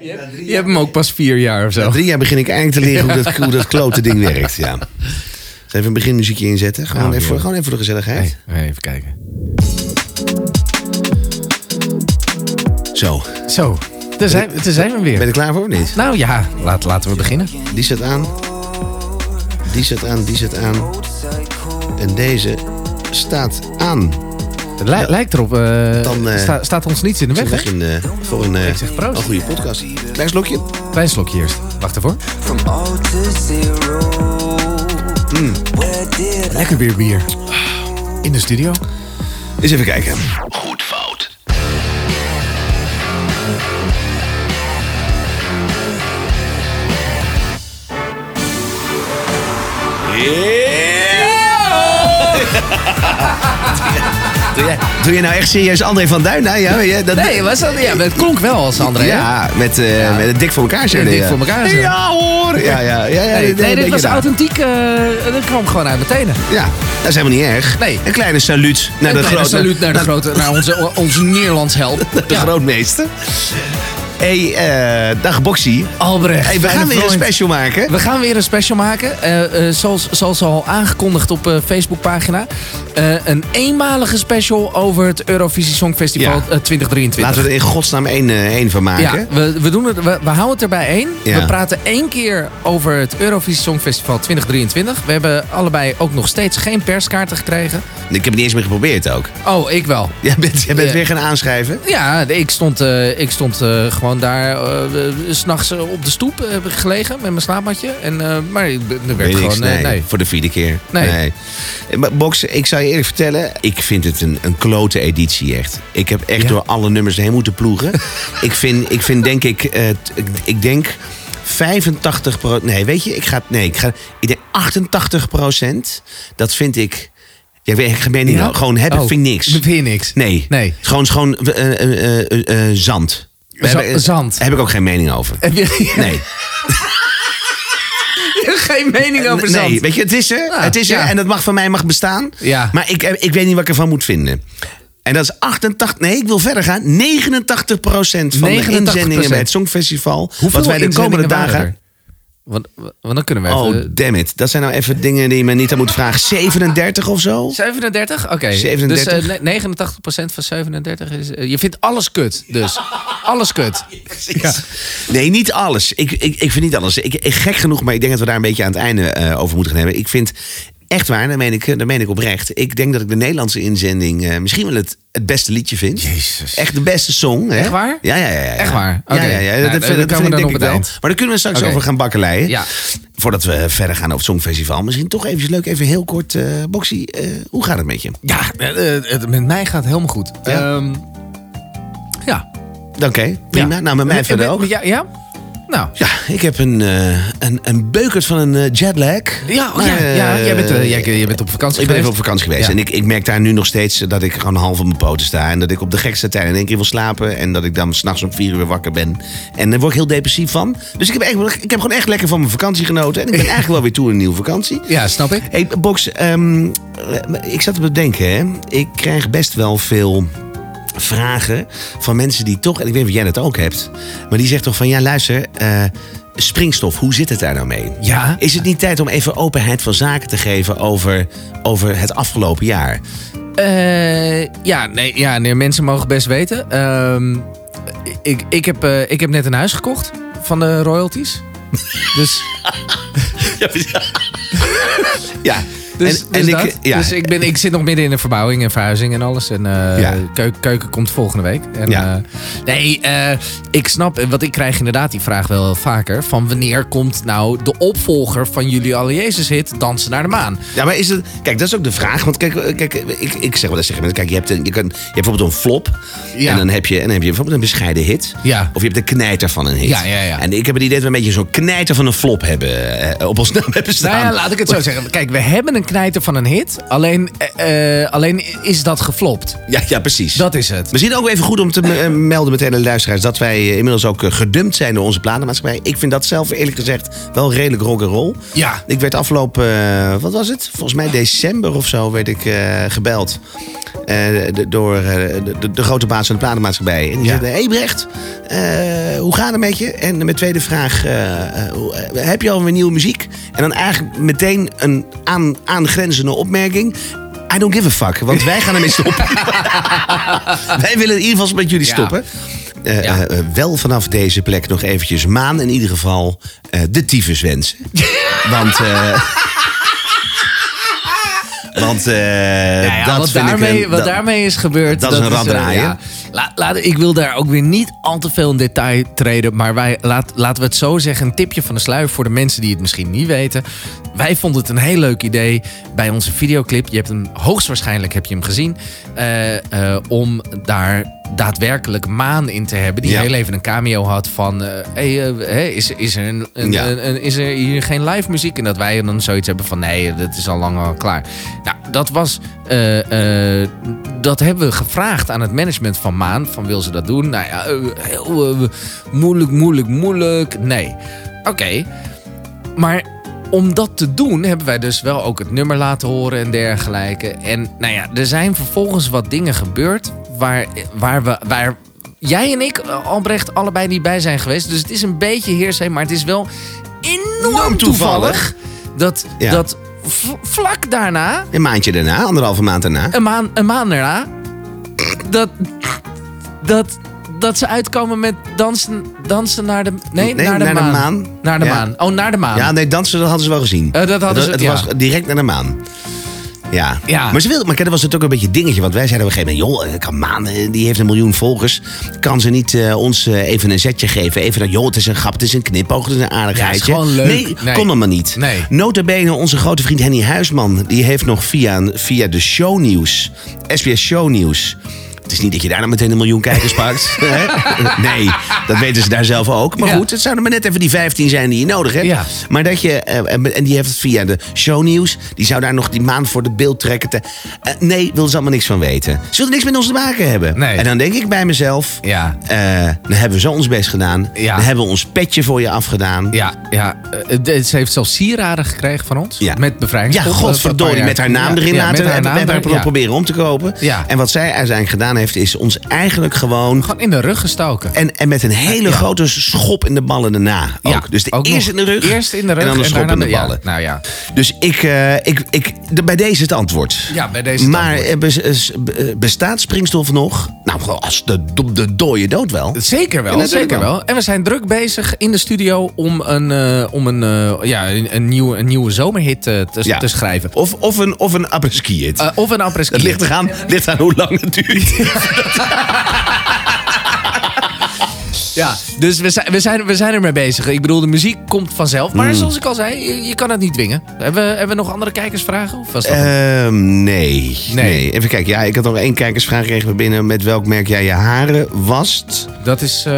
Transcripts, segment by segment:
Je hebt hem ook pas vier jaar of zo. Na drie jaar begin ik eindelijk te leren hoe dat, hoe dat klote ding werkt. Ja. Even een beginmuziekje inzetten? Gewoon, Nou, even, joh. gewoon even voor de gezelligheid. Hey, even kijken. Zo, Zo, daar zijn, daar zijn we ben je weer. er klaar voor of niet? Nou ja, laat, laten we beginnen. Die zet aan. Die zet aan, die zet aan. En deze staat aan. Het li- lijkt erop, eh, Dan, eh, sta- staat ons niets in de weg, Weg hè? in, eh, voor een, eh, Ik zeg proost. een goede podcast. Klein slokje. Klein slokje eerst. Wacht ervoor. From all to zero. Did Lekker weer bier. In de studio. Eens even kijken. Goed fout. Doe, jij, doe je nou echt serieus André van Duin? Nou, ja, ja, dat, Nee, was dat, ja, het klonk wel als André. hè? ja, met, eh, met het dik voor elkaar zetten. dik ja. voor elkaar. Ja hoor. Ja, ja, ja. ja, Nee, dit was authentiek. eh, dat kwam gewoon uit mijn tenen. Ja, dat is helemaal niet erg. Nee. Een kleine saluut naar de Een grote, saluut naar, de grote, naar onze, onze Nederlands held. de grootmeester. Hey, eh, dag Boxy. Albrecht. Hey, we gaan weer een special maken. We gaan weer een special maken. Eh, eh, zoals, zoals al aangekondigd op Facebookpagina. Een eenmalige special over het Eurovisie Songfestival Ja. eh, 2023. Laten we er in godsnaam één, één van maken. ja, we, we, doen het, we, we houden het erbij één. Ja. We praten één keer over het Eurovisie Songfestival 2023. We hebben allebei ook nog steeds geen perskaarten gekregen. Ik heb het niet eens meer geprobeerd ook. Oh, ik wel. Jij bent, jij bent weer gaan aanschrijven. Ja, ik stond, ik stond eh, gewoon daar eh, s s'nachts op de stoep eh, heb ik gelegen met mijn slaapmatje. En, eh, maar ik- er werd Weet gewoon... niks, eh, nee, nee. Voor de vierde keer. Nee. Eh, maar Box, ik zou je eerlijk vertellen. Ik vind het een, een klote editie echt. Ik heb echt Ja? door alle nummers heen moeten ploegen. ik, vind, ik vind denk ik... eh, t- ik, ik denk 85% Nee, weet je, ik ga... Nee, ik ga... Ik denk 88% Dat vind ik... Ja, ik Ja? nou. Gewoon hebben Oh, vind ik niks. Vind niks? Nee. Nee. Gewoon, gewoon eh, eh, eh, eh, zand. Hebben- zand. Heb ik ook geen mening over. Heb je Nee. geen mening over zand? Nee, weet je, het is er. Ah, het is er ja. en dat mag van mij mag bestaan. Ja. Maar ik, ik weet niet wat ik ervan moet vinden. En dat is 88, nee, ik wil verder gaan. 89% van de 89%. inzendingen bij het Songfestival. Hoeveel wat wij de komende dagen. Want, want dan kunnen we even... Oh, damn it. Dat zijn nou even dingen die je me niet aan moet vragen. 37 of zo? 37? Oké. 37. Dus eh, ne- 89% van 37 is... eh, je vindt alles kut, dus. alles kut. Ja. Nee, niet alles. Ik, ik, ik vind niet alles. Ik, ik, gek genoeg, maar ik denk dat we daar een beetje aan het einde eh, over moeten gaan hebben. Ik vind echt waar, daar meen ik, daar meen ik oprecht. Ik denk dat ik de Nederlandse inzending eh, misschien wel het, het beste liedje vind. Jezus. Echt de beste song. Hè? Echt waar? Ja, ja, ja. ja. Echt waar? Ja, Oké. ja, ja. Nou, dat, dan dat, dat we vind ik dan denk ik wel. Maar daar kunnen we straks over gaan bakkeleien. Ja. Voordat we verder gaan over het Songfestival. Misschien toch even leuk, even heel kort. eh Boxy, eh, hoe gaat het met je? Ja, eh, eh, het, met mij gaat het helemaal goed. Ja? Ehm, ja. Oké, prima. Ja. Nou, met mij Eh, verder eh, ook. Ja, ja? Nou. Ja, ik heb een, eh, een, een beukert van een eh, jetlag. Ja, oh, ja, ja eh, jij, bent, jij, jij bent op vakantie Ik ben even geweest. op vakantie geweest. Ja. En ik, ik merk daar nu nog steeds dat ik gewoon half op mijn poten sta. En dat ik op de gekste tijden in één keer wil slapen. En dat ik dan s'nachts om vier uur wakker ben. En daar word ik heel depressief van. Dus ik heb, echt, ik heb gewoon echt lekker van mijn vakantie genoten. En ik ben eigenlijk wel weer toe in een nieuwe vakantie. Ja, snap ik. Hey, Box, ehm, eh, ik zat te bedenken. Hè. Ik krijg best wel veel vragen van mensen die toch... En ik weet niet of jij dat ook hebt. Maar die zegt toch van, ja luister... eh, springstof, hoe zit het daar nou mee? Ja. Is het niet tijd om even openheid van zaken te geven over, over het afgelopen jaar? Eh, ja, nee, ja, nee, mensen mogen best weten. Ehm, ik, ik, heb, eh, ik heb net een huis gekocht van de royalties. dus Ja, dus, en, dus, en ik, ja, dus ik, ben, ik zit nog midden in een verbouwing en verhuizing en alles. En eh, Ja. keuk- keuken komt volgende week. En, Ja. eh, nee, eh, ik snap, want ik krijg inderdaad die vraag wel vaker. Van wanneer komt nou de opvolger van jullie alle Jezus hit Dansen naar de Maan? Ja, maar is het. Kijk, dat is ook de vraag. Want kijk, eh, kijk ik, ik zeg wel eens tegen mensen: kijk, je hebt, een, je, kan, je hebt bijvoorbeeld een flop. En dan heb, je, en dan heb je bijvoorbeeld een bescheiden hit. Of je hebt een knijter van een hit. Ja, ja, ja. En ik heb het idee dat we een beetje zo'n knijter van een flop hebben. eh, op ons naam hebben staan. Nou ja, laat ik het zo zeggen. Kijk, we hebben een knijter van een hit. Alleen, eh, eh, alleen is dat geflopt. Ja, ja, precies. Dat is het. Misschien ook even goed om te eh, melden meteen aan de luisteraars... dat wij eh, inmiddels ook eh, gedumpt zijn door onze platenmaatschappij. Ik vind dat zelf eerlijk gezegd wel redelijk rock'n'roll. Ja. Ik werd afgelopen, eh, wat was het? Volgens mij december of zo werd ik eh, gebeld. Eh, de- door eh, de, de, de grote baas van de platenmaatschappij. En die Ja. zei, hey Brecht, eh, hoe gaat het met je? En mijn tweede vraag, heb je al weer nieuwe muziek? En dan eigenlijk meteen een aan, aangrenzende opmerking... I don't give a fuck, want wij gaan ermee stoppen. wij willen in ieder geval met jullie Ja. stoppen. Ja. wel vanaf deze plek nog eventjes Maan in ieder geval de tyfus wensen. Want... want eh, Ja, ja, dat wat, daarmee, een, wat dat- daarmee is gebeurd. dat is een eh, ja. La- laat, ik wil daar ook weer niet al te veel in detail treden. Maar wij, laat, laten we het zo zeggen. Een tipje van de sluier voor de mensen die het misschien niet weten. Wij vonden het een heel leuk idee bij onze videoclip. Je hebt hem hoogstwaarschijnlijk heb je hem gezien. eh, om daar daadwerkelijk maan in te hebben. Die Ja. heel even een cameo had van... hey, is, is, er een, een- Ja. een- een- is er hier geen live muziek? En dat wij dan zoiets hebben van... nee, dat is al lang al klaar. Nou, dat was... eh, eh, dat hebben we gevraagd aan het management van Maan. Van wil ze dat doen? Nou ja, eh, heel moeilijk, moeilijk, moeilijk. Nee. Oké. Maar om dat te doen hebben wij dus wel ook het nummer laten horen en dergelijke. En nou ja, er zijn vervolgens wat dingen gebeurd waar, waar we... Waar, Jij en ik, Albrecht, allebei niet bij zijn geweest. Dus het is een beetje heersay, maar het is wel enorm toevallig. toevallig... dat, Ja. dat vlak daarna, Een maandje daarna, anderhalve maand daarna. een maand, een maand daarna... dat, dat, dat ze uitkomen met dansen, dansen naar de... Nee, Nee, naar de naar de maan. maan. Naar de Ja. maan. Oh, naar de maan. Ja, nee, dansen dat hadden ze wel gezien. Eh, dat hadden ze- het ja. was direct naar de maan. Ja. Ja. maar ze wilde, maar kijk, dat was het ook een beetje dingetje. Want wij zeiden op een gegeven moment, joh, eh, kan Maan, eh, die heeft een miljoen volgers. Kan ze niet eh, ons even een zetje geven? Even dat, joh, het is een grap, het is een knipoog, het is een aardigheidje. Ja, is gewoon leuk. Nee, Nee. kon allemaal niet. Nee. Notabene, onze grote vriend Henny Huisman, die heeft nog via, via de shownieuws, SBS Shownieuws... Het is niet dat je daar nou meteen een miljoen kijkers pakt. nee, dat weten ze daar zelf ook. Maar Ja. goed, het zouden maar net even die 15 zijn die je nodig hebt. Ja. Maar dat je, eh, en die heeft het via de shownieuws. Die zou daar nog die maand voor de beeld trekken. Te, eh, nee, wil ze allemaal niks van weten. Ze willen niks met ons te maken hebben. Nee. En dan denk ik bij mezelf. Ja. eh, dan hebben we zo ons best gedaan. Ja. Dan hebben we ons petje voor je afgedaan. Ja, ja. eh, ze heeft zelfs sieraden gekregen van ons. Ja. Met Ja, eh, voor een godverdorie, met haar naam Ja, erin ja, laten. met haar hebben naam we hebben haar ja. proberen om te kopen. Ja. En wat zij uiteindelijk gedaan heeft, is ons eigenlijk gewoon... Gewoon in de rug gestoken. En, en met een hele Ja. grote schop in de ballen daarna ook. Ja, dus de ook eerst in de rug, Eerst in de rug en dan een schop in de ja, ballen. nou ja. Dus ik, eh, ik, ik, de- bij deze het antwoord. Ja, bij deze Maar bestaat springstof nog? Nou, als de, de, de dode dood wel. Zeker wel, zeker wel. En we zijn druk bezig in de studio om een, eh, om een, eh, ja, een, een nieuwe, een nieuwe zomerhit te, te schrijven. Of, of een, of een hit. Eh, of een apres het ligt eraan, ligt aan hoe lang het duurt. Ja, dus we zijn, we, zijn, we zijn ermee bezig. Ik bedoel, de muziek komt vanzelf. Maar zoals ik al zei, je, je kan het niet dwingen. Hebben we, hebben we nog andere kijkersvragen? Of was dat Ehm, nee. Nee. nee. Even kijken. Ja, ik had nog één kijkersvraag gekregen binnen. Met welk merk jij je haren wast? Dat is, eh,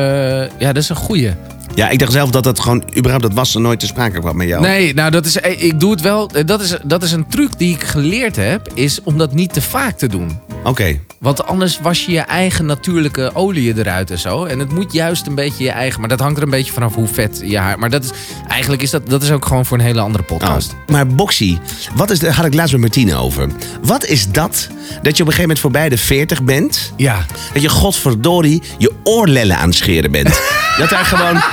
ja, dat is een goeie. Ja, ik dacht zelf dat dat gewoon überhaupt dat wassen nooit te sprake kwam met jou. Nee, nou, dat is, eh, ik doe het wel. Eh, Dat is, dat is een truc die ik geleerd heb. Is om dat niet te vaak te doen. Oké. Want anders was je je eigen natuurlijke olie eruit en zo. En het moet juist een beetje je eigen... Maar dat hangt er een beetje vanaf hoe vet je haar... Maar dat is, eigenlijk is dat, dat is ook gewoon voor een hele andere podcast. Oh. Maar Boxy, wat is, daar had ik laatst met Martine over. Wat is dat dat je op een gegeven moment voorbij de 40 bent? Ja. Dat je godverdorie je oorlellen aan het scheren bent. dat daar gewoon...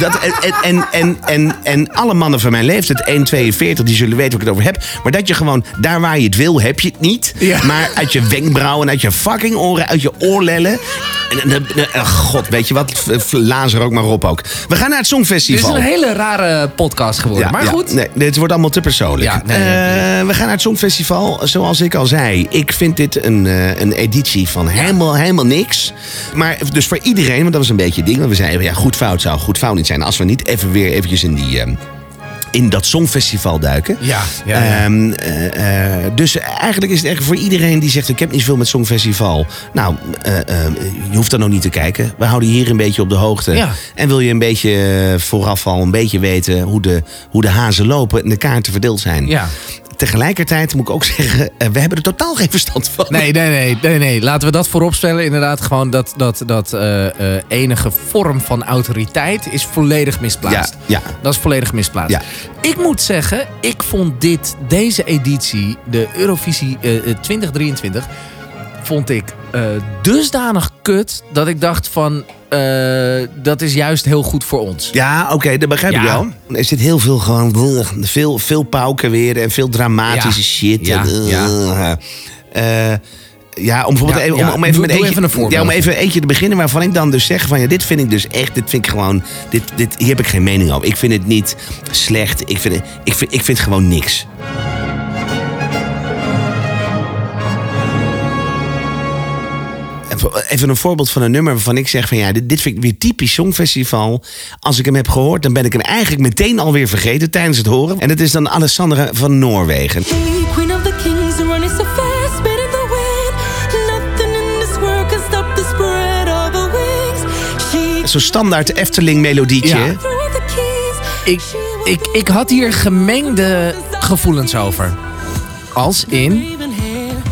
Dat, en, en, en, en, en alle mannen van mijn leeftijd, 1,42, die zullen weten waar ik het over heb. Maar dat je gewoon, daar waar je het wil, heb je het niet. Ja. Maar uit je wenkbrauwen, uit je fucking oren, uit je oorlellen. En, god, weet je wat? Laat er ook maar op ook. We gaan naar het Dit is Songfestival. een hele rare podcast geworden. Ja, maar ja. goed. Nee, dit wordt allemaal te persoonlijk. Nee, Eh, we gaan naar het Songfestival. Zoals ik al zei, ik vind dit een, eh, een editie van helemaal, helemaal niks. Maar dus voor iedereen, want dat was een beetje het ding. Want we zeiden, ja, goed fout zou goed fout niet zijn. Als we niet even weer eventjes in die... eh, in dat Songfestival duiken. Ja, ja, ja. Ehm, eh, eh, dus eigenlijk is het echt voor iedereen die zegt... ik heb niet veel met Songfestival. Nou, eh, je hoeft dan nog niet te kijken. We houden hier een beetje op de hoogte. Ja. En wil je een beetje vooraf al een beetje weten... hoe de, hoe de hazen lopen en de kaarten verdeeld zijn. Ja. Tegelijkertijd moet ik ook zeggen, eh, we hebben er totaal geen verstand van. Nee, nee, nee, nee, nee. Laten we dat vooropstellen. Inderdaad, gewoon dat, dat, dat eh, eh, enige vorm van autoriteit is volledig misplaatst. Ja, ja. Dat is volledig misplaatst. Ja. Ik moet zeggen, ik vond dit, deze editie, de Eurovisie eh, eh, 2023, vond ik eh, dusdanig kut dat ik dacht van, eh, dat is juist heel goed voor ons. Ja, oké, dat begrijp ik wel. Er zit heel veel gewoon, eh, veel, veel pauken weer en veel dramatische Ja. shit. Ja, En, ja. ja, om bijvoorbeeld Ja, even, ja. om, even met eentje, even een voorbeeld. Ja, om even eentje te beginnen waarvan ik dan dus zeg van ja, dit vind ik dus echt, dit vind ik gewoon, dit, dit, hier heb ik geen mening over. Ik vind het niet slecht. Ik vind, het, ik vind, ik vind gewoon niks. Even- een voorbeeld van een nummer waarvan ik zeg van ja, dit, dit vind ik weer typisch Songfestival. Als ik hem heb gehoord, dan ben ik hem eigenlijk meteen alweer vergeten tijdens het horen. En dat is dan Alessandra van Noorwegen. Hey, queen of the kings, running so fast, better the wind. Nothing in this world can stop the spread of her wings. She Zo'n standaard Efteling melodietje. Ja. Ik, ik, ik had hier gemengde gevoelens over. Als in...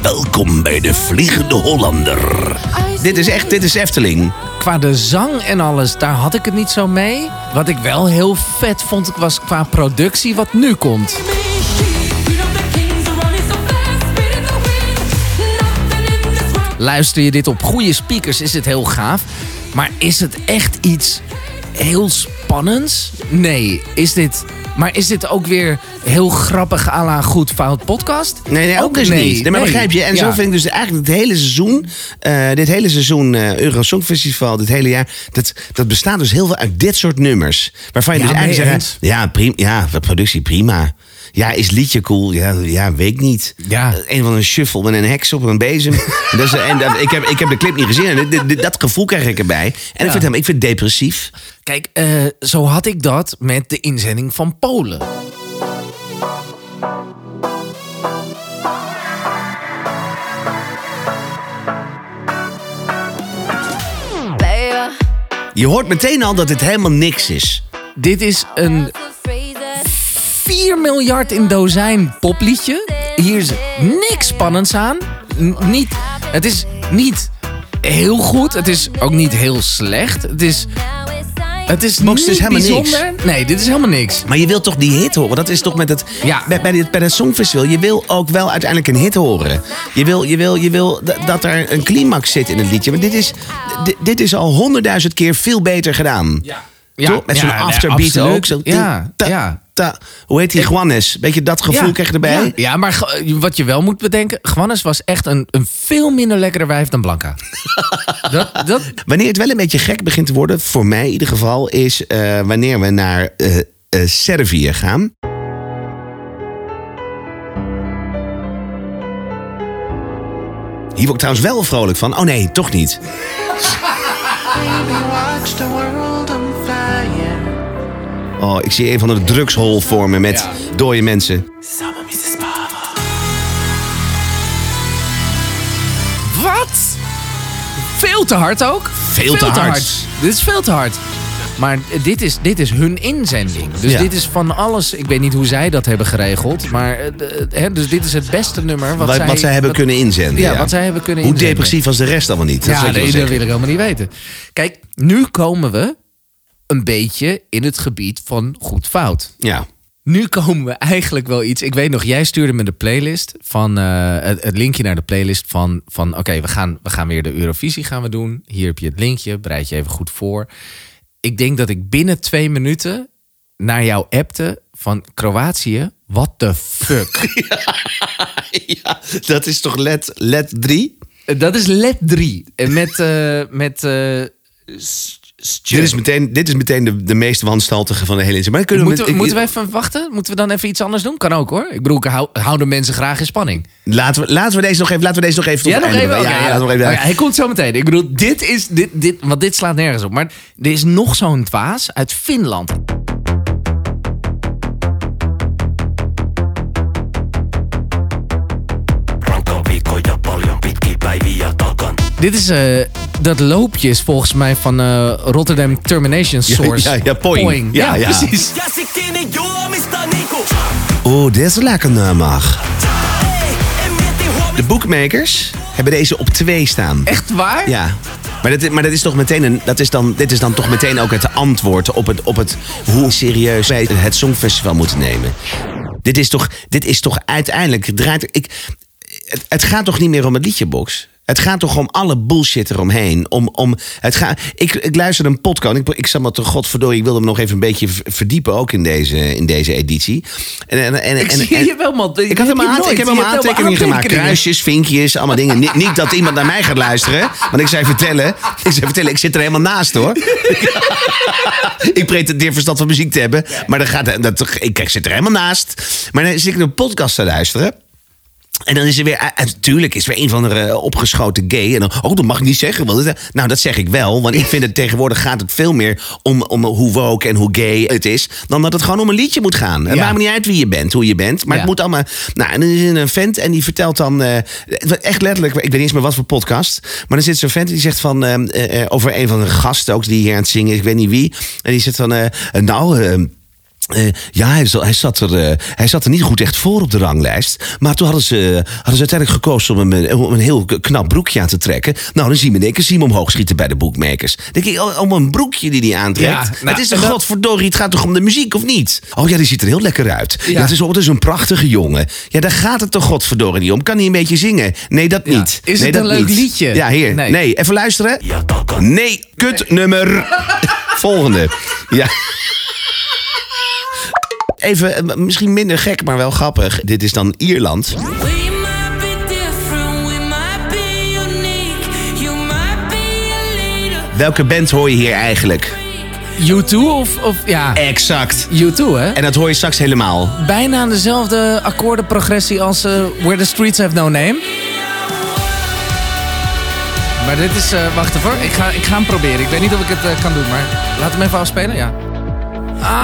Welkom bij de Vliegende Hollander. Dit is echt, dit is Efteling. Qua de zang en alles, daar had ik het niet zo mee. Wat ik wel heel vet vond, was qua productie wat nu komt. Luister je dit op goede speakers, is het heel gaaf. Maar is het echt iets heel spannends? Nee. Is dit... Maar is dit ook weer heel grappig à la Goed Fout podcast? Nee, nee, ook dus nee, niet. Nee, maar nee. begrijp je? En Ja. zo vind ik dus eigenlijk het hele seizoen, dit hele seizoen eh Euro Songfestival, dit hele jaar, dat, dat bestaat dus heel veel uit dit soort nummers. Waarvan je Ja, dus eigenlijk zegt, ja, prima, ja, productie prima. Ja, is liedje cool? Ja, ja weet ik niet. Ja. Een van een shuffle met een heks op een bezem. dat is, en dat, ik, heb, ik heb de clip niet gezien. En dit- dit- dit- dat gevoel krijg ik erbij. En ik, vind hem, ik vind het depressief. Kijk, eh, zo had ik dat met de inzending van Polen. Je hoort meteen al dat het helemaal niks is. Dit is een 4 miljard in dozijn popliedje. Hier is niks spannends aan. N- niet, het is niet heel goed. Het is ook niet heel slecht. Het is, het is Box, niet is helemaal niks. bijzonder. Nee, dit is helemaal niks. Maar je wilt toch die hit horen? Dat is toch met het. Ja. Bij, bij, dit, bij het Songfestival. Je wil ook wel uiteindelijk een hit horen. Je wil, je wil, je wil dat er een climax zit in het liedje. Maar dit is, dit, dit is al honderdduizend keer veel beter gedaan. Ja. Met zo'n ja, afterbeat ook. Zo, ja, ja. Hoe heet die? Juanes. Beetje dat gevoel krijg je erbij. Ja, ja, maar wat je wel moet bedenken... Gwannes was echt een, een veel minder lekkere wijf dan Blanca. dat, dat, Wanneer het wel een beetje gek begint te worden, voor mij in ieder geval, is eh, wanneer we naar eh, eh, Servië gaan. Hier word ik trouwens wel vrolijk van. Oh nee, toch niet. Oh, ik zie een van de drugshol vormen met Ja. dode mensen. Wat? Veel te hard ook. Veel te hard. Dit is veel te hard. Maar dit is, dit is hun inzending. Dus Ja. dit is van alles. Ik weet niet hoe zij dat hebben geregeld. Maar eh, de- hè, dus dit is het beste nummer wat, Wat, zij, wat zij hebben wat- kunnen inzenden. Ja, wat zij hebben kunnen Hoe inzenden. depressief was de rest allemaal niet? Dat Ja, nee, dat wil ik helemaal niet weten. Kijk, nu komen we een beetje in het gebied van goed fout. Ja. Nu komen we eigenlijk wel iets. Ik weet nog, jij stuurde me de playlist van eh, het, het linkje naar de playlist van, van oké, we, gaan, we gaan weer de Eurovisie gaan we doen. Hier heb je het linkje, bereid je even goed voor. Ik denk dat ik binnen twee minuten naar jou appte van Kroatië. What the fuck? ja, dat is toch LED, LED 3? Dat is LED 3. En met, eh met eh, Dit is meteen, dit is meteen de, de meest wanstaltige van de hele inzet. Maar kunnen we Moeten, we, met- moeten we even wachten? Moeten we dan even iets anders doen? Kan ook hoor. Ik bedoel, ik hou, houden mensen graag in spanning. laten, we, laten we deze nog even, laten we deze nog even tot Ja, nog even. ja, ja. nog even. Hij komt zo meteen. Ik bedoel, dit is. Dit, dit, want dit slaat nergens op. Maar er is nog zo'n dwaas uit Finland. Dit is. eh, dat loopje is volgens mij van eh, Rotterdam Termination Source. ja, ja, Poing. Ja, ja. precies. Ja Oh, dit is een lekker nummer. De bookmakers hebben deze op twee staan. Echt waar? Ja. Maar, dat, maar dat is toch meteen een, dat is dan, dit is dan toch meteen ook het antwoord op, het, op het, hoe serieus wij het Songfestival moeten nemen. Dit is toch, dit is toch uiteindelijk, draait, ik, het, het gaat toch niet meer om het liedjebox? Het gaat toch om alle bullshit eromheen. Om, om, het gaat, ik, ik luisterde een podcast. Ik, ik zat maar te godverdorie. Ik wilde me nog even een beetje verdiepen. Ook in deze, in deze editie. En, en, en, Ik en- zie en- je wel, man. ik had helemaal aante- ik heb helemaal aantekeningen gemaakt. Kruisjes, vinkjes, allemaal dingen. Niet, niet dat iemand naar mij gaat luisteren. Want ik zei vertellen. Ik zei vertellen, ik zit er helemaal naast hoor. ik pretendeer verstand van muziek te hebben. Maar dat gaat, dat, ik, ik zit er helemaal naast. Maar dan zit ik een podcast te luisteren. En dan is er weer, en natuurlijk is er weer een van de opgeschoten gay. En dan, oh, dat mag ik niet zeggen. Want het- nou, dat zeg ik wel. Want ik vind het tegenwoordig gaat het veel meer om, om hoe woke en hoe gay het is. Dan dat het gewoon om een liedje moet gaan. Het Ja. maakt me niet uit wie je bent, hoe je bent. Maar Ja. het moet allemaal. Nou, en dan is er een vent en die vertelt dan. eh, echt letterlijk, ik weet niet eens meer wat voor podcast. Maar dan zit zo'n vent die zegt van. eh, eh, eh, over een van de gasten ook die hier aan het zingen is. Ik weet niet wie. En die zegt van. eh, nou. Eh, eh, ja, hij, zat- hij, zat er, eh, hij zat er niet goed echt voor op de ranglijst. Maar toen hadden ze, hadden ze uiteindelijk gekozen om hem, eh, om een heel knap broekje aan te trekken. Nou, dan zien we in één keer zien we hem omhoog schieten bij de boekmakers. Dan denk ik, oh, om een broekje die hij aantrekt. Ja, nou, het is een en dat- godverdorie, het gaat toch om de muziek, of niet? Oh ja, die ziet er heel lekker uit. Ja. Ja. het, is, oh, het is een prachtige jongen. Ja, daar gaat het toch godverdorie niet om. Kan hij een beetje zingen? Nee, dat Ja. niet. Is nee, het een dat leuk niet. liedje? Ja, hier. Nee. Nee. even luisteren. Nee, kut nummer. Volgende. Ja. Even, eh, misschien minder gek, maar wel grappig. Dit is dan Ierland. We might be different, we might be unique. You might be a leader. Welke band hoor je hier eigenlijk? U2 of, of ja, Exact. U2 hè? En dat hoor je straks helemaal. Bijna dezelfde akkoordenprogressie als eh, Where the Streets Have No Name. Maar dit is, eh, wacht even. Ik ga, ik ga hem proberen. Ik weet niet of ik het kan doen, maar laat hem even afspelen, ja.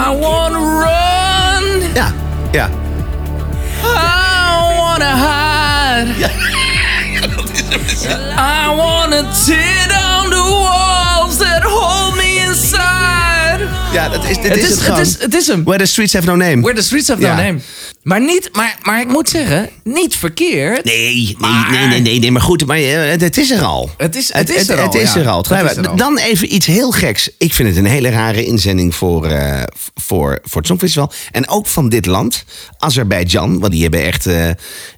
I wanna run, Ja, yeah. I wanna hide. I wanna tear down the walls that hold. Ja, dat is, dit Het is is, het is, het is hem. Where the streets have no name. Where the Streets Have Ja. No Name. Maar, niet, maar, maar ik moet zeggen, niet verkeerd. Nee, nee, Maar- nee, nee, nee, nee, maar goed, maar eh, het, het is er al. Het is- het is er het, al, is ja. er al. Het is er al. Dan even iets heel geks. Ik vind het een hele rare inzending voor, eh, voor, voor het Songfestival. En ook van dit land, Azerbeidzjan. Want die hebben echt eh,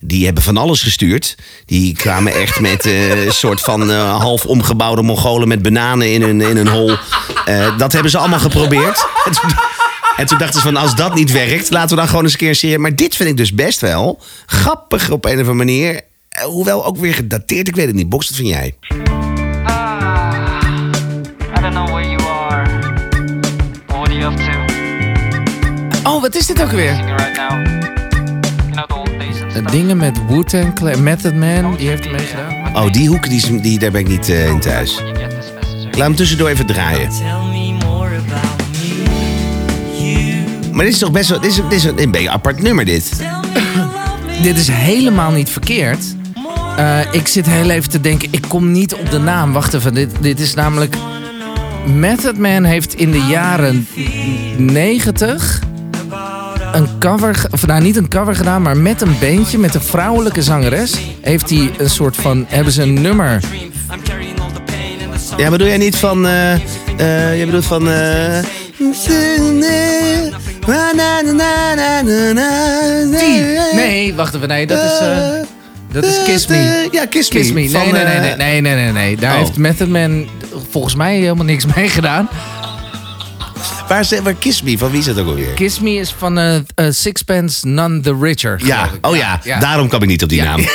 die hebben van alles gestuurd. Die kwamen echt met een soort van half omgebouwde Mongolen met bananen in hun, in hun hol. Dat hebben ze allemaal geprobeerd. En toen, en toen dachten ze van, als dat niet werkt, laten we dan gewoon eens een keer een serie. Maar dit vind ik dus best wel grappig op een of andere manier. Eh, Hoewel ook weer gedateerd, ik weet het niet. Box, wat vind jij? Ah, I don't know where you are. What are you up to? Oh, wat is dit ook weer? Eh. Dingen met Wu-Tang Clan, Method Man, die heeft er meegedaan. Oh, die hoeken, die, die, daar ben ik niet eh, in thuis. Laat hem tussendoor even draaien. Maar dit is toch best wel... Dit is, dit is een, beetje een apart nummer, dit. Dit is helemaal niet verkeerd. Eh, ik zit heel even te denken, ik kom niet op de naam. Wacht even, dit, dit is namelijk... Method Man heeft in de jaren 90 een cover, of nou niet een cover gedaan, maar met een bandje, met een vrouwelijke zangeres, heeft hij een soort van, hebben ze een nummer. Ja, bedoel jij niet van... eh jij bedoelt van... Die, nee, wacht even, nee, dat is, eh, dat is Kiss Me. Ja, Kiss Me. Kiss Me. Nee, van, nee, nee, eh, nee, nee, nee, nee, nee. Daar Oh. heeft Method Man volgens mij helemaal niks mee gedaan. Waar, is, waar Kiss Me? Van wie is dat ook alweer? Kiss Me is van eh, eh, Sixpence None the Richer. Ja, geloof ik. oh ja, daarom kwam ik niet op die naam.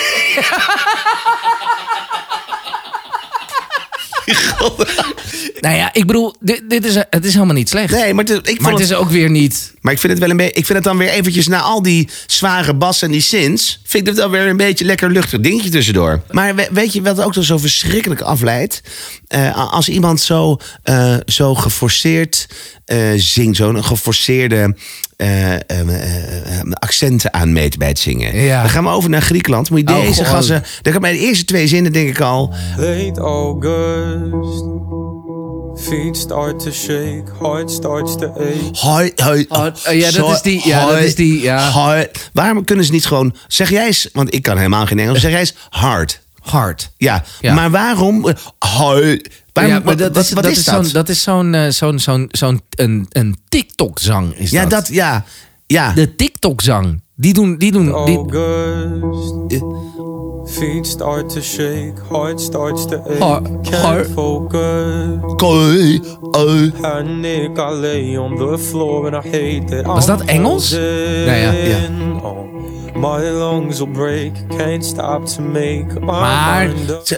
Nou ja, ik bedoel, dit, dit is, het is helemaal niet slecht. Nee, maar, het, ik maar het het, is ook weer niet... maar ik vind het wel een beetje. Ik vind het dan weer eventjes na al die zware bas en die synths. Vind ik het dan weer een beetje lekker luchtig dingetje tussendoor. Maar we- weet je wat ook zo verschrikkelijk afleidt? Eh, als iemand zo, eh, zo geforceerd eh, zingt, zo'n geforceerde. eh, eh, eh, eh, accenten aanmeet bij het zingen. Ja. Dan gaan we over naar Griekenland. Moet je Oh, deze gassen. Dan kan bij de eerste twee zinnen denk ik al. Late August, Feet start to shake, heart starts to ache. Hoi, hoi. Oh, ja, dat is die, ja, dat hoi, is die, ja. hoi. Waarom kunnen ze niet gewoon... Zeg jij eens, want ik kan helemaal geen Engels. Zeg jij eens hard. Hard. Ja, Ja. maar waarom... Hoi. Waarom, ja, maar dat, wat, is, wat dat is, is dat? zo'n dat is zo'n eh, zo'n zo'n zo'n een, een TikTok-zang is ja, dat. dat... Ja, ja. De TikTok-zang. Die doen, die doen, die, August. Feet start to shake, heart starts to ache. Heart- Can't focus. Koi, oi. Panic, I lay on the floor and I hate that Was dat Engels? frozen. Ja, ja. Oh, my lungs will break, can't stop to make Maar-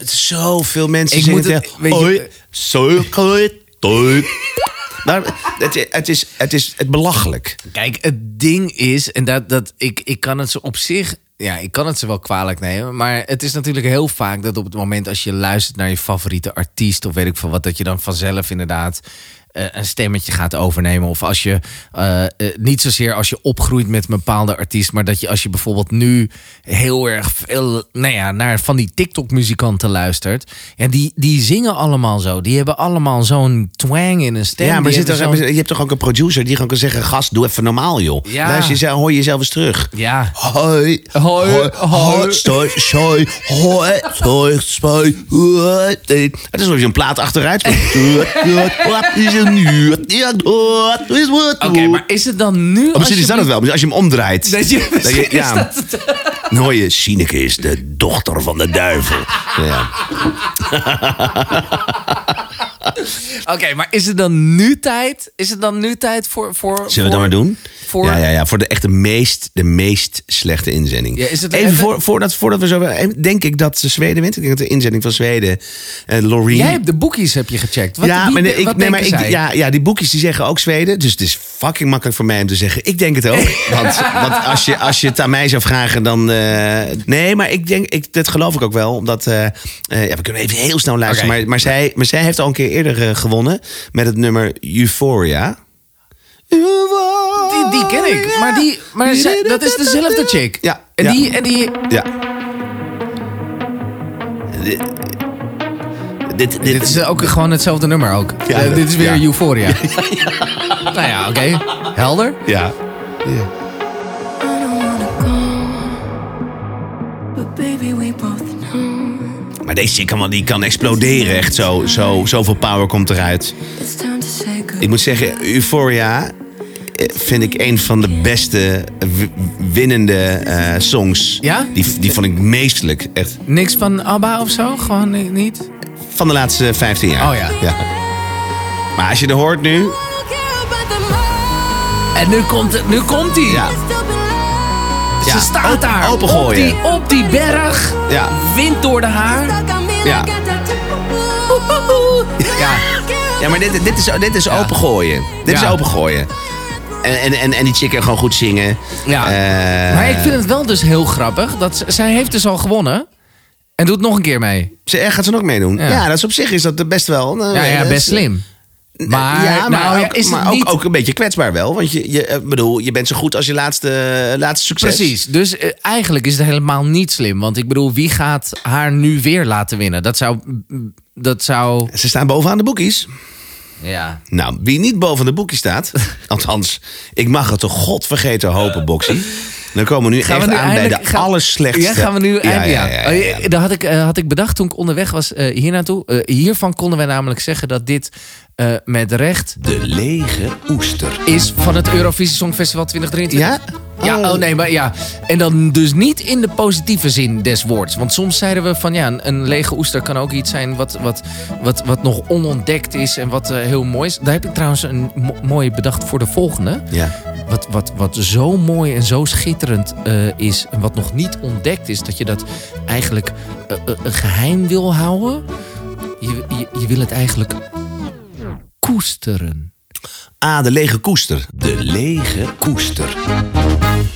Zoveel mensen Ik zingen moet het- tegen- Oi, zo, koi, toi. Maar het, het, is, het is het belachelijk. Kijk, het ding is, en dat, dat ik, ik kan het ze op zich. Ja, ik kan het ze wel kwalijk nemen. Maar het is natuurlijk heel vaak dat op het moment als je luistert naar je favoriete artiest. of weet ik veel wat, dat je dan vanzelf inderdaad. Eh, een stemmetje gaat overnemen. Of als je eh, eh, niet zozeer als je opgroeit met een bepaalde artiest. maar dat je als je bijvoorbeeld nu heel erg veel nou ja, naar van die TikTok-muzikanten luistert. Ja, die, die zingen allemaal zo. Die hebben allemaal zo'n twang in een stem. Ja, maar zit er, je hebt toch ook een producer die gewoon kan zeggen... Gast, doe even normaal, joh. Ja. Luister, jezelf, hoor je jezelf eens terug. Ja. Hoi, Hoi, hoi. stoi, hoi, stoi, stoi, hoi. Het is alsof je een plaat achteruit speelt. Nu? Ja, is wat? Oké, maar is het dan nu... Oh, misschien is dat het wel. Als je hem omdraait. Dat je, Dat je- ja. Dan hoor je, Sineke is de dochter van de duivel. Ja. Oké, maar is het dan nu tijd? Is het dan nu tijd voor... voor Zullen we dat maar doen? voor- Ja, ja, ja, voor de echt de meest, de meest slechte inzending. Ja, is het even even- voor, voordat, voordat we zo... Denk ik dat Zweden wint. Ik denk dat de inzending van Zweden... eh Loreen... Jij hebt de boekies heb je gecheckt. Wat, ja, wie- maar, nee, ik, nee, maar ik, ja, ja, die boekjes die zeggen ook Zweden. Dus het is fucking makkelijk voor mij om te zeggen. Ik denk het ook. Want, want als, je, als je het aan mij zou vragen, dan. eh, nee, maar ik denk, ik, dat geloof ik ook wel. Omdat. eh, ja, we kunnen even heel snel luisteren. Maar, maar, zij, maar zij heeft al een keer eerder eh, gewonnen. Met het nummer Euphoria. Die, die ken ik. Maar, die, maar zij- dat is dezelfde chick. Ja, En, ja. Die, en die... Ja. Dit, dit, Dit is ook gewoon hetzelfde nummer ook. Ja, Eh, dit is weer ja. Euphoria. Nou ja, oké. Helder. Ja. Deze chick kan, die kan exploderen. Echt zo, zo, zoveel power komt eruit. Ik moet zeggen, Euphoria eh, vind ik een van de beste winnende eh, songs. Ja? Die, die vond ik meestelijk. Echt. Niks van ABBA of zo? Gewoon ni- niet? Van de laatste 15 jaar. Oh ja. Maar als je er hoort nu. En nu komt, het- nu komt hij. Ja. Ze staat daar. Op die, op die berg. Ja. Wind door de haar. Ja. Ja. Ja, maar dit, dit is, dit is opengooien. Dit is opengooien. En, en, en, en die chick kan gewoon goed zingen. Ja. Eh, maar ik vind het wel dus heel grappig. Dat zij heeft dus al gewonnen. En doet nog een keer mee. Ze, eh, gaat ze nog meedoen? Ja. Ja, dat is op zich is dat best wel. eh, Ja, ja dat best slim. Maar, ja, maar, nou, ja, ook, is maar ook, niet... ook een beetje kwetsbaar wel. Want je, je, eh, bedoel, je bent zo goed als je laatste, laatste succes. Precies. Dus eh, eigenlijk is het helemaal niet slim. Want ik bedoel, wie gaat haar nu weer laten winnen? Dat zou... Dat zou... Ze staan bovenaan de boekies. Ja. Nou, wie niet boven de boekies staat... althans, ik mag het toch godvergeten hopen, Boxy. Dan komen we nu Gaan we echt nu aan bij de gaan- allerslechtste... Ja, gaan we nu... Ja, ja, ja, ja, ja, ja. Oh, Dat had ik, eh, had ik bedacht toen ik onderweg was eh, hier naartoe. Eh, hiervan konden we namelijk zeggen dat dit eh, met recht De lege oester. is van het Eurovisie Songfestival 2023. Ja? Ja, oh nee, maar ja. En dan dus niet in de positieve zin des woords. Want soms zeiden we van ja, een, een lege oester kan ook iets zijn wat, wat, wat, wat nog onontdekt is en wat heel mooi is. Daar heb ik trouwens een mo- mooie bedacht voor de volgende. Ja. Wat, wat, wat zo mooi en zo schitterend eh, is en wat nog niet ontdekt is, dat je dat eigenlijk eh, eh, geheim wil houden. Je, je, je wil het eigenlijk koesteren. Ah, de lege koester. De lege koester.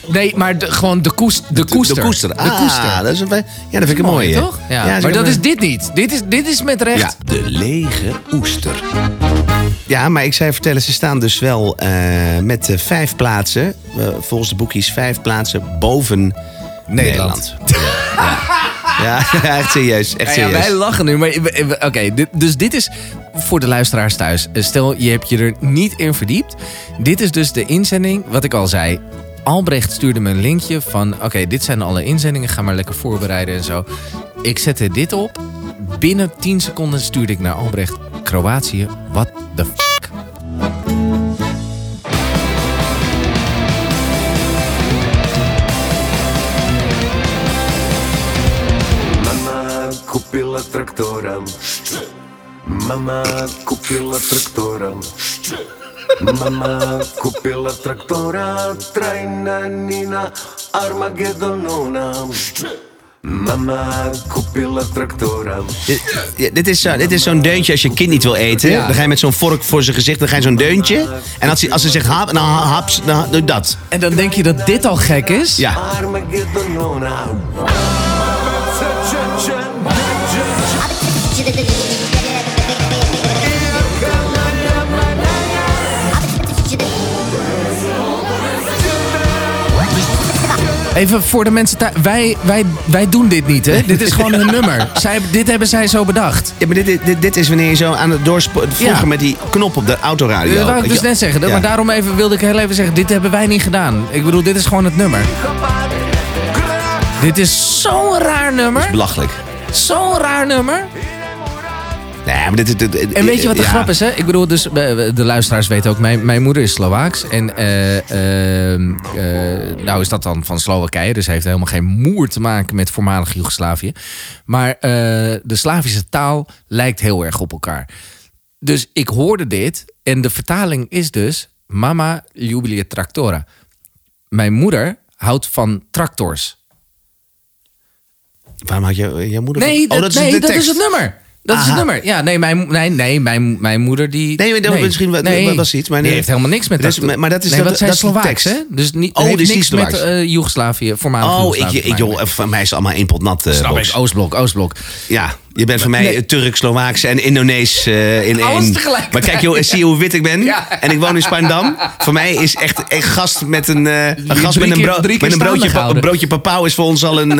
Nee, maar de, gewoon de, koest, de koester. De koester. De Ah, koester. dat is een, ja, dat vind ik Mooi, toch? Ja. Ja, maar dat is dit niet. Dit is, dit is met recht. Ja, de lege oester. Ja, maar ik zei vertellen, ze staan dus wel eh, met eh, vijf plaatsen. eh, volgens de boekies vijf plaatsen boven Nederland. Ja. Ja, echt serieus. Echt Ja, ja, serieus. wij lachen nu, maar we- oké, dus dit is voor de luisteraars thuis. eh, Stel, je hebt je er niet in verdiept. Dit is dus de inzending, wat ik al zei. Albrecht stuurde me een linkje van... Oké, dit zijn alle inzendingen. Ga maar lekker voorbereiden en zo. Ik zette dit op. Binnen 10 seconden stuurde ik naar Albrecht. Kroatië, what the fuck? Mama kupila traktora Mama kupila traktora Trajna Nina Armagedonona Mama kupila traktora Ja, dit is, zo, dit is zo'n deuntje als je kind niet wil eten. Ja. Dan ga je met zo'n vork voor zijn gezicht, dan ga je zo'n deuntje. En als, hij, als ze zegt hap, dan hap, dan doe dat. En dan denk je dat dit al gek is? Ja. Even voor de mensen thuis. Wij, wij, wij doen dit niet, hè? Dit is gewoon hun nummer. Zij, dit hebben zij zo bedacht. Ja, maar dit, dit, dit is wanneer je zo aan het doorsporen... Vroeger Ja. met die knop op de autoradio. Dat wou ik dus net zeggen. Ja. Maar daarom even, wilde ik heel even zeggen, dit hebben wij niet gedaan. Ik bedoel, dit is gewoon het nummer. Dit is zo'n raar nummer. Belachelijk. Zo'n raar nummer. Nee, maar dit, dit, dit- En weet je wat de ja. grap is, hè? Ik bedoel, dus, eh, de luisteraars weten ook, mijn, mijn moeder is Slovaaks. En eh, eh, eh, nou is dat dan van Slowakije. Dus heeft helemaal geen moer te maken met voormalig Joegoslavië. Maar eh, de Slavische taal lijkt heel erg op elkaar. Dus ik hoorde dit. En de vertaling is dus... Mama jubilia tractora. Mijn moeder houdt van tractors. Waarom had je je moeder... Nee, oh, dat, dat is nee, de dat tekst. is het nummer. Dat is het nummer. Ja, nee, mijn, nee, nee, mijn, mijn moeder die... Nee, dat misschien wat- wat was iets, maar die nee. heeft helemaal niks met dat. maar dat is nee, dat- zijn dat Slovaaks, hè? Dus niet, Oh, dus die niks met eh Joegoslavië, voormalig Oh, ik, Joegoslavië ik, joh, voor mij is het allemaal één pot nat. Snap ik, Oostblok, Oostblok. Ja, je bent voor mij Nee. Turk, Slovaaks en Indonees eh, in Alles één. tegelijkertijd. Maar kijk, joh, zie je hoe wit ik ben? Ja. En ik woon in Spandam. voor mij is echt een gast met een, eh, een, gast met een, keer- bro- drie keer met een broodje, pa- papau is voor ons al een.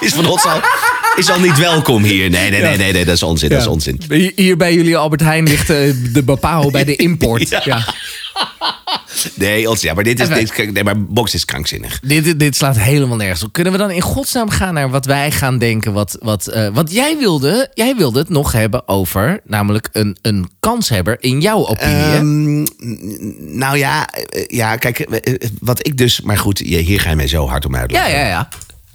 is van ons al. Is al niet welkom hier. Nee, nee, nee, nee, nee dat is onzin. Dat is onzin. Hier- bij jullie Albert Heijn ligt eh, de Bapao bij de import. Ja. ja. Nee, onzin. Ja, maar dit is. Dit, nee, maar box is krankzinnig. Dit, dit slaat helemaal nergens op. Kunnen we dan in godsnaam gaan naar wat wij gaan denken? Wat, wat, eh, wat jij wilde, jij wilde het nog hebben over, namelijk een, een kanshebber in jouw opinie. Ehm, nou ja, eh, ja, kijk, wat ik dus. Maar goed, je- hier ga je mij zo hard om ja, uitleggen. ja, ja.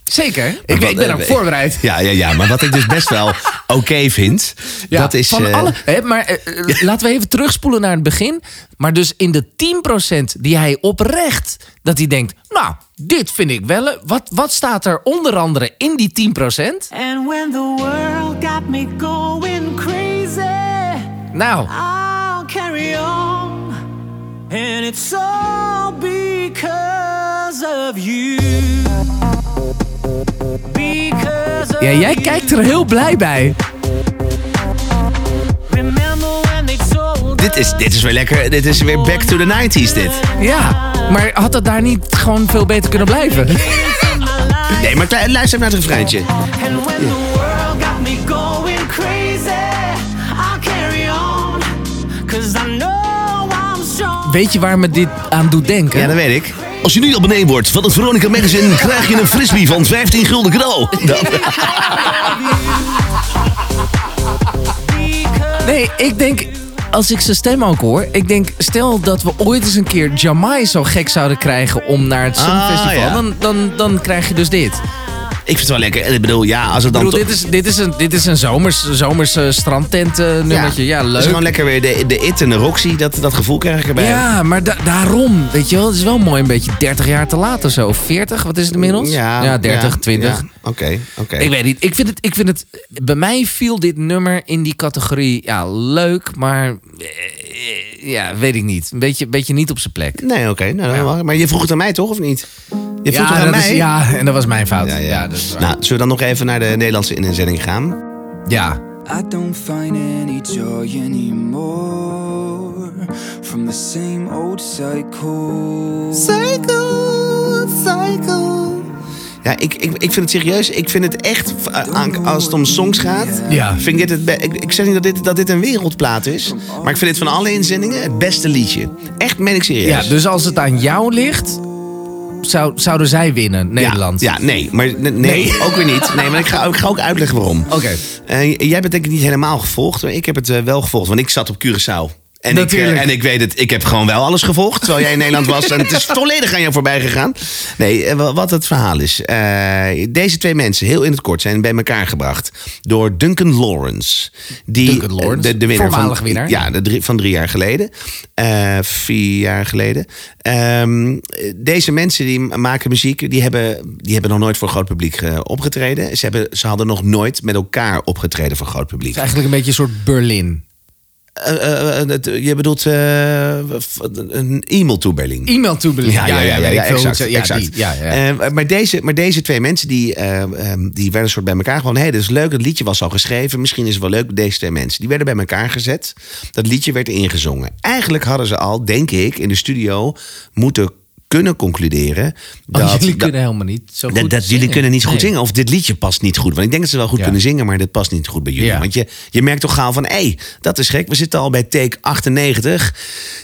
Zeker. Ik, wat- ik ben ook eh, voorbereid. Ja, ja, ja, maar wat ik dus best wel oké vind, Ja, dat is... van eh, alle, hè, maar eh, laten we even terugspoelen naar het begin. Maar dus in de 10% die hij oprecht, dat hij denkt, nou, dit vind ik wel. Wat, wat staat er onder andere in die 10%? And when the world got me going crazy, Nou, I'll carry on. And it's all because of you. Ja, jij kijkt er heel blij bij. Dit, is, dit is weer lekker, dit is weer back to the 90s dit. Ja, maar had het daar niet gewoon veel beter kunnen blijven? Nee, maar luister naar het refreintje. Weet je waar me dit aan doet denken? Ja, dat weet ik. Als je nu abonnee wordt van het Veronica Magazine, krijg je een frisbee van 15 gulden cadeau. Nee, ik denk, als ik zijn stem ook hoor. Ik denk, stel dat we ooit eens een keer Jamai zo gek zouden krijgen om naar het Songfestival. ja. dan, dan, dan krijg je dus dit. Ik vind het wel lekker. En Ik bedoel, ja, als het Ik dan... bedoel, dit is, dit is een, dit is een zomers, zomers eh, strandtent eh, nummertje. Ja, Het is leuk. gewoon lekker weer de, de It en de Roxy, dat, dat gevoel krijg ik erbij. Ja, maar da- daarom, weet je wel, het is wel mooi een beetje 30 jaar te laat of zo. 40, wat is het inmiddels? ja 30, ja, 20. ja. Oké, oké. Ik weet niet. Ik vind, het, ik vind het. Bij mij viel dit nummer in die categorie. Ja, leuk, maar. eh, Ja, weet ik niet. Een beetje, beetje niet op zijn plek. Nee, oké. nou, Maar je vroeg het aan mij toch, of niet? Je vroeg ja, aan dat mij? is, ja, en dat was mijn fout. Ja, Ja, ja. dat is waar. Nou, zullen we dan nog even naar de Nederlandse inzending gaan? ja. I don't find any joy anymore from the same old cycle. Cycle, cycle. Ja, ik, ik, ik vind het serieus. Ik vind het echt, eh, als het om songs gaat, Ja. vind ik dit het ik zeg niet dat dit, dat dit een wereldplaat is, maar ik vind dit van alle inzendingen het beste liedje. Echt, meen ik serieus. Ja, dus als het aan jou ligt, zou, zouden zij winnen, Nederland. Ja, ja, nee, maar nee, nee, ook weer niet. Nee, maar ik ga, ik ga ook uitleggen waarom. Oké. Eh, jij bent denk ik niet helemaal gevolgd, maar ik heb het eh, wel gevolgd, want ik zat op Curaçao. En ik, Natuurlijk. eh, en ik weet het, ik heb gewoon wel alles gevolgd, terwijl jij in Nederland was. En het is volledig aan jou voorbij gegaan. Nee, eh, wa- wat het verhaal is. eh, deze twee mensen, heel in het kort, zijn bij elkaar gebracht door Duncan Lawrence. Die, Duncan Lawrence, de, de winnaar voormalig van, winnaar. Ja, de drie, van drie jaar geleden. Vier jaar geleden. Ehm, deze mensen die maken muziek, die hebben, die hebben nog nooit voor groot publiek opgetreden. Ze, hebben, ze hadden nog nooit met elkaar opgetreden voor groot publiek. Het is eigenlijk een beetje een soort Berlin. Eh, eh, eh, het- je bedoelt eh, f- een e-mail to Berlin. E-mail to Berlin. Ja, ja, ja, ja, exact. exact. die, ja, ja. Eh, maar, deze, maar deze twee mensen die, eh, ehm, die werden een soort bij elkaar gewoon. Hé, hey, dat is leuk. Het liedje was al geschreven. Misschien is het wel leuk. Deze twee mensen. Die werden bij elkaar gezet. Dat liedje werd ingezongen. Eigenlijk hadden ze al, denk ik, in de studio moeten kunnen concluderen. Oh, dat, jullie dat- kunnen helemaal niet zo goed dat, dat jullie kunnen niet zo goed Nee. zingen. Of dit liedje past niet goed. Want ik denk dat ze wel goed Ja. kunnen zingen, maar dit past niet goed bij jullie. Ja. Want je, je merkt toch gauw van, hé, hey, dat is gek. We zitten al bij take 98.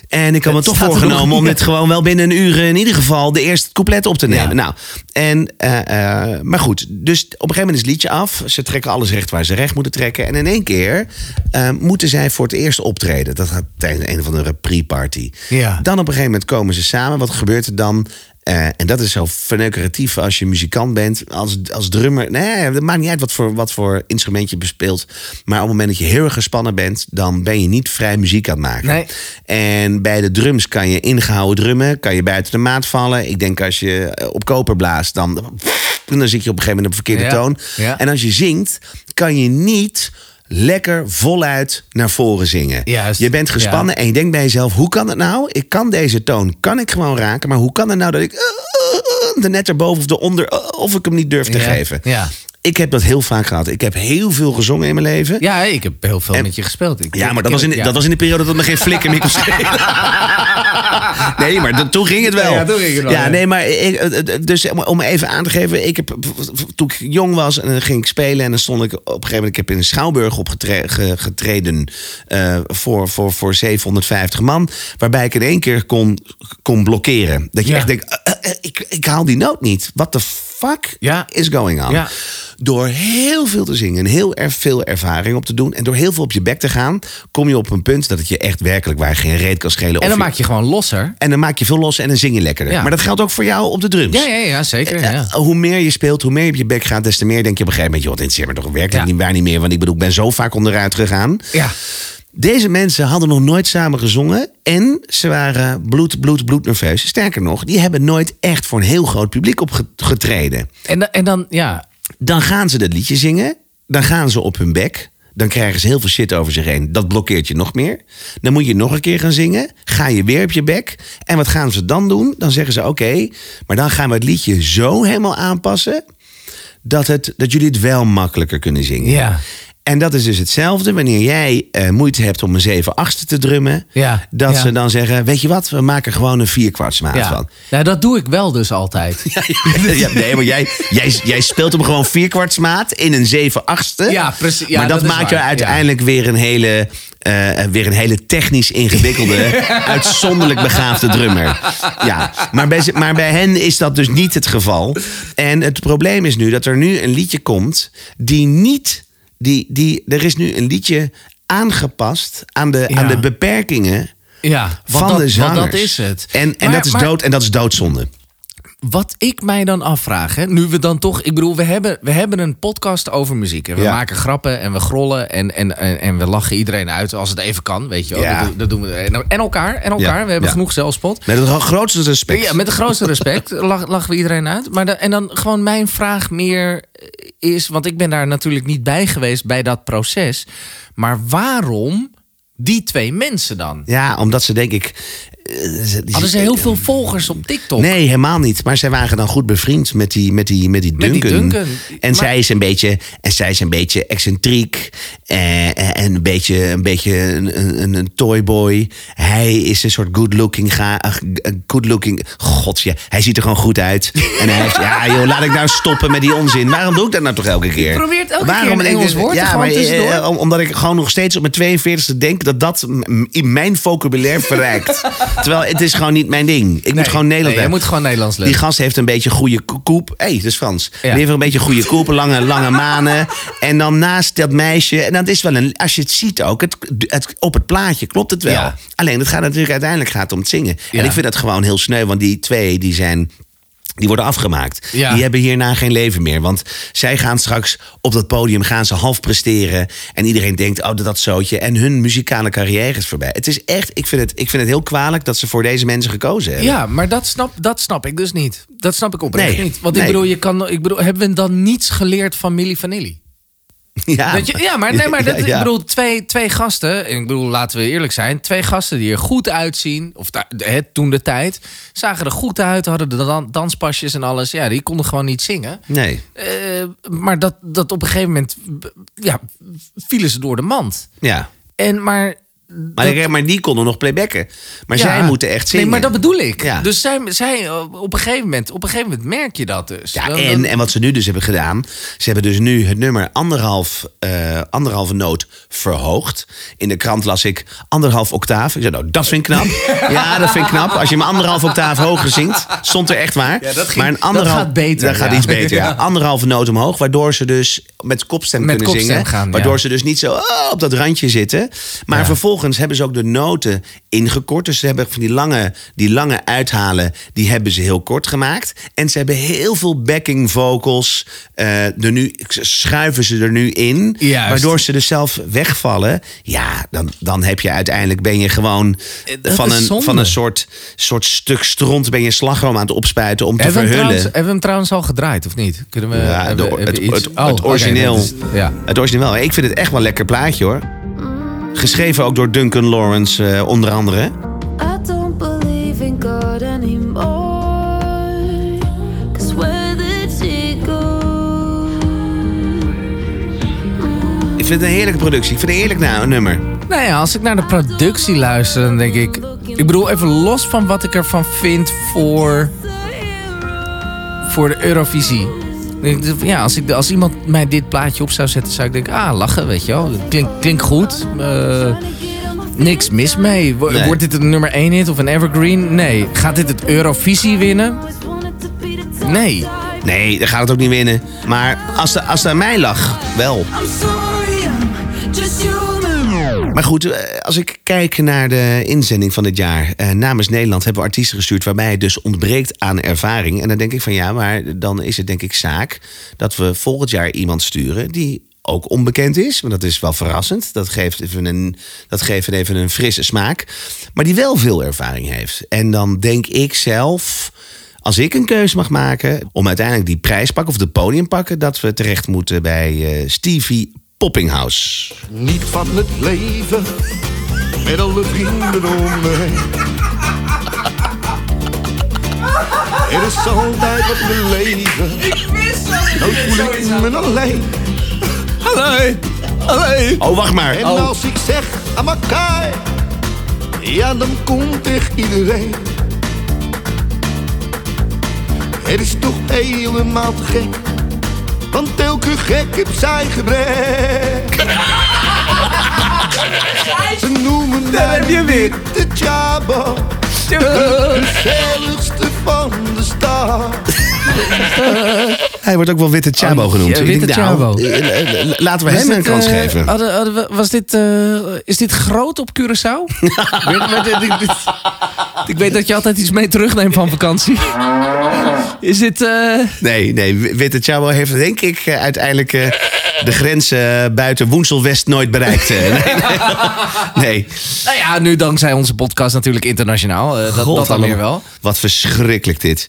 En ik had me Het toch voorgenomen om dit gewoon wel binnen een uur in ieder geval de eerste couplet op te nemen. Ja. Nou, en, eh, eh, maar goed, dus op een gegeven moment is het liedje af. Ze trekken alles recht waar ze recht moeten trekken. En in één keer eh, moeten zij voor het eerst optreden. Dat gaat tijdens een of andere pre-party. Ja. Dan op een gegeven moment komen ze samen. Wat gebeurt er dan? Eh, en dat is zo verneukeratief als je muzikant bent. Als, als drummer. Nee, het maakt niet uit wat voor, wat voor instrument je bespeelt. Maar op het moment dat je heel erg gespannen bent. dan ben je niet vrij muziek aan het maken. Nee. En bij de drums kan je ingehouden drummen. Kan je buiten de maat vallen. Ik denk als je eh, op koper blaast. dan, dan zit je op een gegeven moment op verkeerde Ja, toon. ja. En als je zingt. kan je niet lekker voluit naar voren zingen. Juist, Je bent gespannen en je denkt bij jezelf: hoe kan het nou? Ik kan deze toon, kan ik gewoon raken, maar hoe kan het nou dat ik uh, uh, uh, er net erboven of eronder, uh, of ik hem niet durf te Ja, geven? ja. Ik heb dat heel vaak gehad. Ik heb heel veel gezongen in mijn leven. Ja, ik heb heel veel En- met je gespeeld. Ik, Ja, maar dat was, in, de- ja. dat was in de periode dat me geen flikker meer kon. Nee, maar dat- toen ging het wel. Ja, toen ging het wel, Ja, nee, maar ik, eh, dus om- even aan te geven. Ik heb, toen ik jong was en dan ging ik spelen. En dan stond ik op een gegeven moment. Ik heb in Schouwburg opgetreden eh, voor, voor, voor 750 man. Waarbij ik in één keer kon, kon blokkeren. Dat je Ja. echt denkt, eh, eh, eh, ik, ik haal die noot niet. What the fuck Ja. is going on? Ja. Door heel veel te zingen en heel erg veel ervaring op te doen... en door heel veel op je bek te gaan... kom je op een punt dat het je echt werkelijk waar geen reet kan schelen. En dan maak je gewoon losser. en dan maak je veel los en dan zing je lekkerder. Ja. Maar dat geldt ook voor jou op de drums. Ja, ja, ja zeker. Eh, Ja. hoe meer je speelt, hoe meer je op je bek gaat... des te meer denk je op een gegeven moment... joh, dit interesseert me toch werkelijk niet, waar niet meer. Want ik bedoel, ik ben zo vaak onderuit gegaan. ja. Deze mensen hadden nog nooit samen gezongen. En ze waren bloed, bloed, bloed nerveus. Sterker nog, die hebben nooit echt voor een heel groot publiek opgetreden. En, en dan, ja. Dan gaan ze dat liedje zingen. Dan gaan ze op hun bek. Dan krijgen ze heel veel shit over zich heen. Dat blokkeert je nog meer. Dan moet je nog een keer gaan zingen. Ga je weer op je bek. En wat gaan ze dan doen? Dan zeggen ze: Oké, maar dan gaan we het liedje zo helemaal aanpassen. Dat, het, dat jullie het wel makkelijker kunnen zingen. Ja. En dat is dus hetzelfde wanneer jij eh, moeite hebt om een 7 achtste te drummen. Ja, Dat ja. ze dan zeggen: Weet je wat, we maken gewoon een vierkwartsmaat ja. van. Nou, dat doe ik wel dus altijd. Ja, nee, maar jij, jij, jij speelt hem gewoon vierkwartsmaat in een 7 achtste. Ja, precies. Ja, maar dat, dat maakt je waar, uiteindelijk weer een hele. eh, weer een hele technisch ingewikkelde, uitzonderlijk begaafde drummer. Ja, maar bij, maar bij hen is dat dus niet het geval. En het probleem is nu dat er nu een liedje komt die niet. Die, die, er is nu een liedje aangepast aan de, Ja. aan de beperkingen Ja, van dat, de zangers. dat is het. En, en, Maar- dat, is maar- dood, en dat is doodzonde. Wat ik mij dan afvraag, hè, nu we dan toch... Ik bedoel, we hebben, we hebben een podcast over muziek. En we Ja. maken grappen en we grollen en, en, en, en we lachen iedereen uit als het even kan. Weet je wel. Ja. Dat, doen- dat doen we. En, elkaar, en elkaar. Ja, we hebben genoeg zelfspot. Met het grootste respect. Ja, met de grootste respect lach- lachen we iedereen uit. Maar en dan gewoon mijn vraag meer is... Want ik ben daar natuurlijk niet bij geweest bij dat proces. Maar waarom die twee mensen dan? Ja, omdat ze denk ik. Die- Hadden ze heel veel volgers op TikTok? Nee, helemaal niet. Maar zij waren dan goed bevriend met die, met die, met die Met die Duncan. Duncan. En, Maar- zij is een beetje, en zij is een beetje excentriek. eh, en een beetje, een, beetje een, een, een toyboy. Hij is een soort good-looking... ga- eh, good-looking... God, ja, hij ziet er gewoon goed uit. En hij heeft... Ja, joh, laat ik nou stoppen met die onzin. Waarom doe ik dat nou toch elke keer? probeert elke keer een Engels woord ja, maar, eh, eh, omdat ik gewoon nog steeds op mijn 42e denk... dat dat in mijn vocabulaire verrijkt. Terwijl het is gewoon niet mijn ding. Ik moet gewoon Nederlands nee, je moet gewoon Nederlands Die leren. gast heeft een beetje goede ko- koep. Hé, hey, dat is Frans. Ja. Die heeft een beetje goede koep, lange, lange manen. En dan naast dat meisje. En dat is wel een. Als je het ziet ook, het, het, op het plaatje klopt het wel. Ja. Alleen het gaat natuurlijk uiteindelijk gaat om het zingen. Ja. En ik vind dat gewoon heel sneu, want die twee die zijn. Die worden afgemaakt. Ja. Die hebben hierna geen leven meer. Want zij gaan straks op dat podium gaan ze half presteren. En iedereen denkt, oh, dat, dat zootje. En hun muzikale carrière is voorbij. Het is echt, ik vind het, ik vind het heel kwalijk dat ze voor deze mensen gekozen hebben. Ja, maar dat snap, dat snap ik dus niet. Dat snap ik oprecht Nee, niet. Want nee. ik bedoel, je kan, ik bedoel, hebben we dan niets geleerd van Milli Vanilli? Ja, Dat je, ja, maar, nee, maar dat, Ja, ja. ik bedoel, twee, twee gasten, en ik bedoel, laten we eerlijk zijn, twee gasten die er goed uitzien, of het toen de tijd, zagen er goed uit, hadden de dan, danspasjes en alles. Ja, die konden gewoon niet zingen. Nee. Eh, maar dat, dat op een gegeven moment, ja, vielen ze door de mand. Ja. En maar. Maar, dat- ik- maar die konden nog playbacken. Maar Ja. zij moeten echt zingen. Nee, maar dat bedoel ik. Ja. Dus zij, zij, eh, op, een gegeven moment, op een gegeven moment merk je dat dus. Ja, en, en wat ze nu dus hebben gedaan... ze hebben dus nu het nummer anderhalf, eh, anderhalve noot verhoogd. In de krant las ik anderhalf octaaf. Ik zei, nou, dat vind ik knap. ja, dat vind ik knap. Als je hem anderhalf octaaf hoger zingt, stond er echt waar. Ja, dat ging- maar een dat anderhalf, gaat beter, Dat gaat iets beter, ja. Anderhalve noot omhoog, waardoor ze dus met kopstem Met kunnen kopstem zingen. gaan, waardoor ze dus niet zo oh, op dat randje zitten. Maar Ja. Vervolgens hebben ze ook de noten ingekort. Dus ze hebben van die lange, die lange uithalen, die hebben ze heel kort gemaakt. En ze hebben heel veel backing vocals. eh, er nu, schuiven ze er nu in. Juist. Waardoor ze dus zelf wegvallen. Ja, dan, dan heb je uiteindelijk ben je gewoon Eh, dat van een, zonde. van een soort, soort stuk stront ben je slagroom aan het opspuiten om te hebben, verhullen. trouwens, hebben we hem trouwens al gedraaid, of niet? Kunnen we, Ja, hebben, de- hebben het, we iets- het, Oh, het origineel. is- ja. Het origineel. Ik vind het echt wel een lekker plaatje hoor. Geschreven ook door Duncan Lawrence eh, onder andere. I don't believe in God anymore. Cause where did she go? Ik vind het een heerlijke productie. Ik vind het een heerlijk nummer. Nou ja, als ik naar de productie luister, dan denk ik... Ik bedoel, even los van wat ik ervan vind voor, voor de Eurovisie. Ja, als, ik, als iemand mij dit plaatje op zou zetten, zou ik denken... Ah, lachen, weet je wel. Klink, klinkt goed. Eh, niks mis mee. Nee. Wordt dit een nummer 1 hit of een evergreen? Nee. Gaat dit het Eurovisie winnen? Nee. Nee, dan gaat het ook niet winnen. Maar als, de, als het aan mij lag, wel. I'm sorry, I'm just human. Maar goed, eh, als ik kijk naar de inzending van dit jaar. eh, namens Nederland hebben we artiesten gestuurd waarbij het dus ontbreekt aan ervaring. En dan denk ik van ja, maar dan is het denk ik zaak dat we volgend jaar iemand sturen die ook onbekend is. Want dat is wel verrassend. Dat geeft even een, dat geeft even een frisse smaak. Maar die wel veel ervaring heeft. En dan denk ik zelf. Als ik een keuze mag maken om uiteindelijk die prijs pakken of de podium pakken, dat we terecht moeten bij eh, Stevie Poppinghouse. Niet van het leven, met alle vrienden om me heen. Er is altijd wat te leven. Ik mis dat. Dan voel ik me alleen. Allee. Allee. Oh, wacht maar. En Oh. als ik zeg aan elkaar, ja dan komt echt iedereen. Het is toch helemaal te gek, want elke gek heeft zijn gebrek. Ze noemen mij heb je weer. de Chabo, de gezelligste van de stad. Hij wordt ook wel Witte Chabo Oh, genoemd. ja, Witte denk, nou, Chabo. eh, eh, eh, Laten we Was hem een kans geven. hadden- hadden we- was dit, is dit groot op Curaçao? Ik weet dat je altijd iets mee terugneemt van vakantie. Is dit... eh, Nee, nee, Witte Chabo heeft denk ik eh, uiteindelijk... eh, de grenzen buiten Woensel-West nooit bereikt. Nee, nee. nee. Nou ja, nu dankzij onze podcast natuurlijk internationaal. Dat, dat dan Godallemaal. weer wel. Wat verschrikkelijk dit.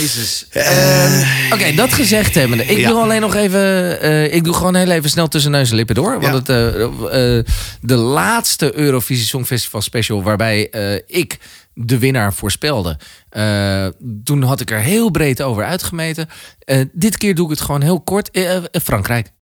Jezus. Ehm, Oké, dat gezegd hebbende. Ik Ja. doe alleen nog even... ik doe gewoon heel even snel tussen neus en lippen door. Want Ja. het, de laatste Eurovisie Songfestival special... waarbij ik de winnaar voorspelde. eh, toen had ik er heel breed over uitgemeten. Eh, dit keer doe ik het gewoon heel kort. Eh, Frankrijk.